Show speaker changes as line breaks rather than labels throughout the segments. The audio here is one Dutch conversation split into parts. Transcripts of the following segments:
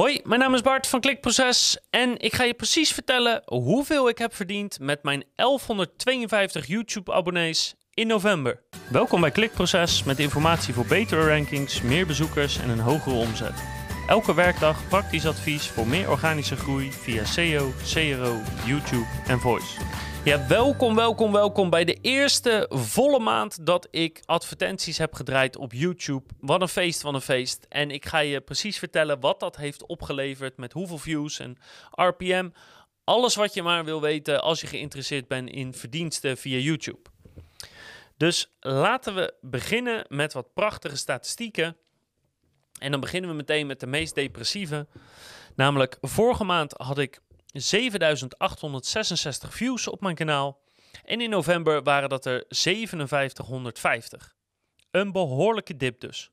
Hoi, mijn naam is Bart van Klikproces en ik ga je precies vertellen hoeveel ik heb verdiend met mijn 1152 YouTube-abonnees in november. Welkom bij Klikproces met informatie voor betere rankings, meer bezoekers en een hogere omzet. Elke werkdag praktisch advies voor meer organische groei via SEO, CRO, YouTube en Voice. Ja, welkom, welkom, welkom bij de eerste volle maand dat ik advertenties heb gedraaid op YouTube. Wat een feest van een feest. En ik ga je precies vertellen wat dat heeft opgeleverd, met hoeveel views en RPM. Alles wat je maar wil weten als je geïnteresseerd bent in verdiensten via YouTube. Dus laten we beginnen met wat prachtige statistieken. En dan beginnen we meteen met de meest depressieve. Namelijk, vorige maand had ik 7866 views op mijn kanaal. En in november waren dat er 5750. Een behoorlijke dip dus.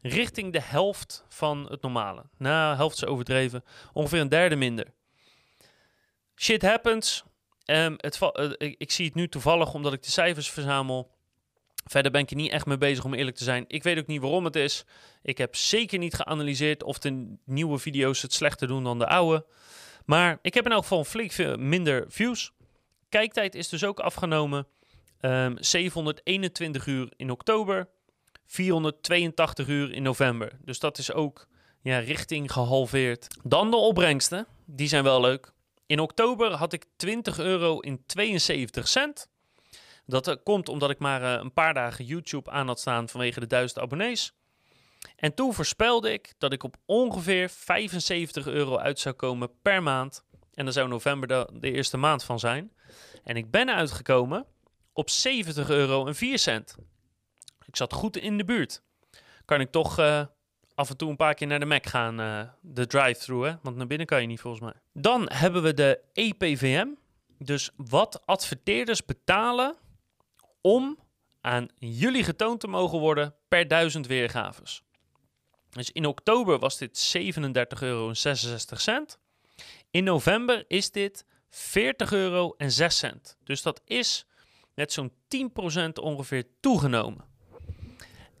Richting de helft van het normale. Nou, helft is overdreven. Ongeveer een derde minder. Shit happens. Um, het uh, ik, ik zie het nu toevallig omdat ik de cijfers verzamel. Verder ben ik er niet echt mee bezig om eerlijk te zijn. Ik weet ook niet waarom het is. Ik heb zeker niet geanalyseerd of de nieuwe video's het slechter doen dan de oude. Maar ik heb in elk geval flink minder views. Kijktijd is dus ook afgenomen. Um, ehm, 721 uur in oktober, 482 uur in november. Dus dat is ook ja, richting gehalveerd. Dan de opbrengsten, die zijn wel leuk. In oktober had ik 20 euro in 72 cent. Dat uh, komt omdat ik maar uh, een paar dagen YouTube aan had staan vanwege de 1000 abonnees. En toen voorspelde ik dat ik op ongeveer 75 euro uit zou komen per maand. En dan zou november de, eerste maand van zijn. En ik ben uitgekomen op 70 euro en 4 cent. Ik zat goed in de buurt. Kan ik toch uh, af en toe een paar keer naar de Mac gaan, uh, de drive-thru, hè? Want naar binnen kan je niet volgens mij. Dan hebben we de EPVM. Dus wat adverteerders betalen om aan jullie getoond te mogen worden per duizend weergaves. Dus in oktober was dit 37,66 euro. In november is dit 40 euro en 6 cent. Dus dat is met zo'n 10% ongeveer toegenomen.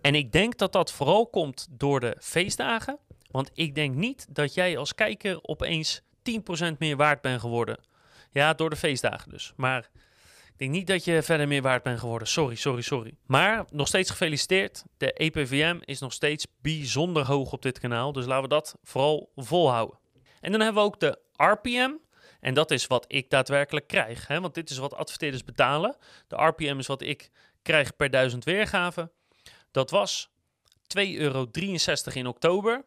En ik denk dat dat vooral komt door de feestdagen. Want ik denk niet dat jij als kijker opeens 10% meer waard bent geworden. Ja, door de feestdagen dus. Maar ik denk niet dat je verder meer waard bent geworden. Sorry, sorry, sorry. Maar nog steeds gefeliciteerd. De EPVM is nog steeds bijzonder hoog op dit kanaal. Dus laten we dat vooral volhouden. En dan hebben we ook de RPM. En dat is wat ik daadwerkelijk krijg. Hè? Want dit is wat adverteerders betalen. De RPM is wat ik krijg per duizend weergaven. Dat was 2,63 euro in oktober.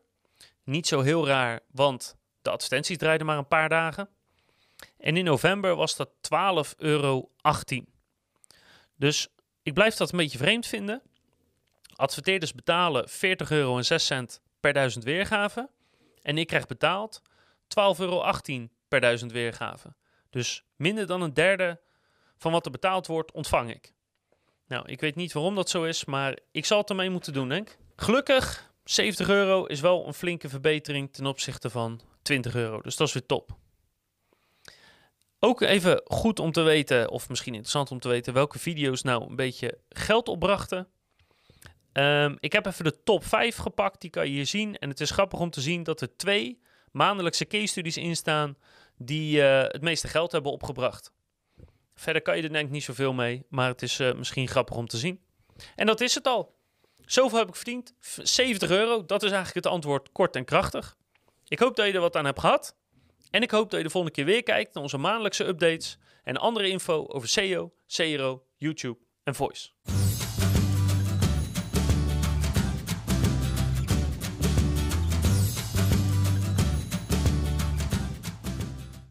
Niet zo heel raar, want de advertenties draaiden maar een paar dagen. En in november was dat 12,18 euro. Dus ik blijf dat een beetje vreemd vinden. Adverteerders betalen 40 euro en 6 cent per duizend weergaven. En ik krijg betaald 12,18 euro per duizend weergaven. Dus minder dan een derde van wat er betaald wordt, ontvang ik. Nou, ik weet niet waarom dat zo is, maar ik zal het ermee moeten doen, denk. Gelukkig, 70 euro is wel een flinke verbetering ten opzichte van 20 euro. Dus dat is weer top. Ook even goed om te weten, of misschien interessant om te weten, welke video's nou een beetje geld opbrachten. Um, ik heb even de top 5 gepakt, die kan je hier zien. En het is grappig om te zien dat er twee maandelijkse case studies in staan die uh, het meeste geld hebben opgebracht. Verder kan je er denk ik niet zoveel mee, maar het is uh, misschien grappig om te zien. En dat is het al. Zoveel heb ik verdiend. 70 euro, dat is eigenlijk het antwoord kort en krachtig. Ik hoop dat je er wat aan hebt gehad. En ik hoop dat je de volgende keer weer kijkt naar onze maandelijkse updates en andere info over SEO, CRO, YouTube en Voice.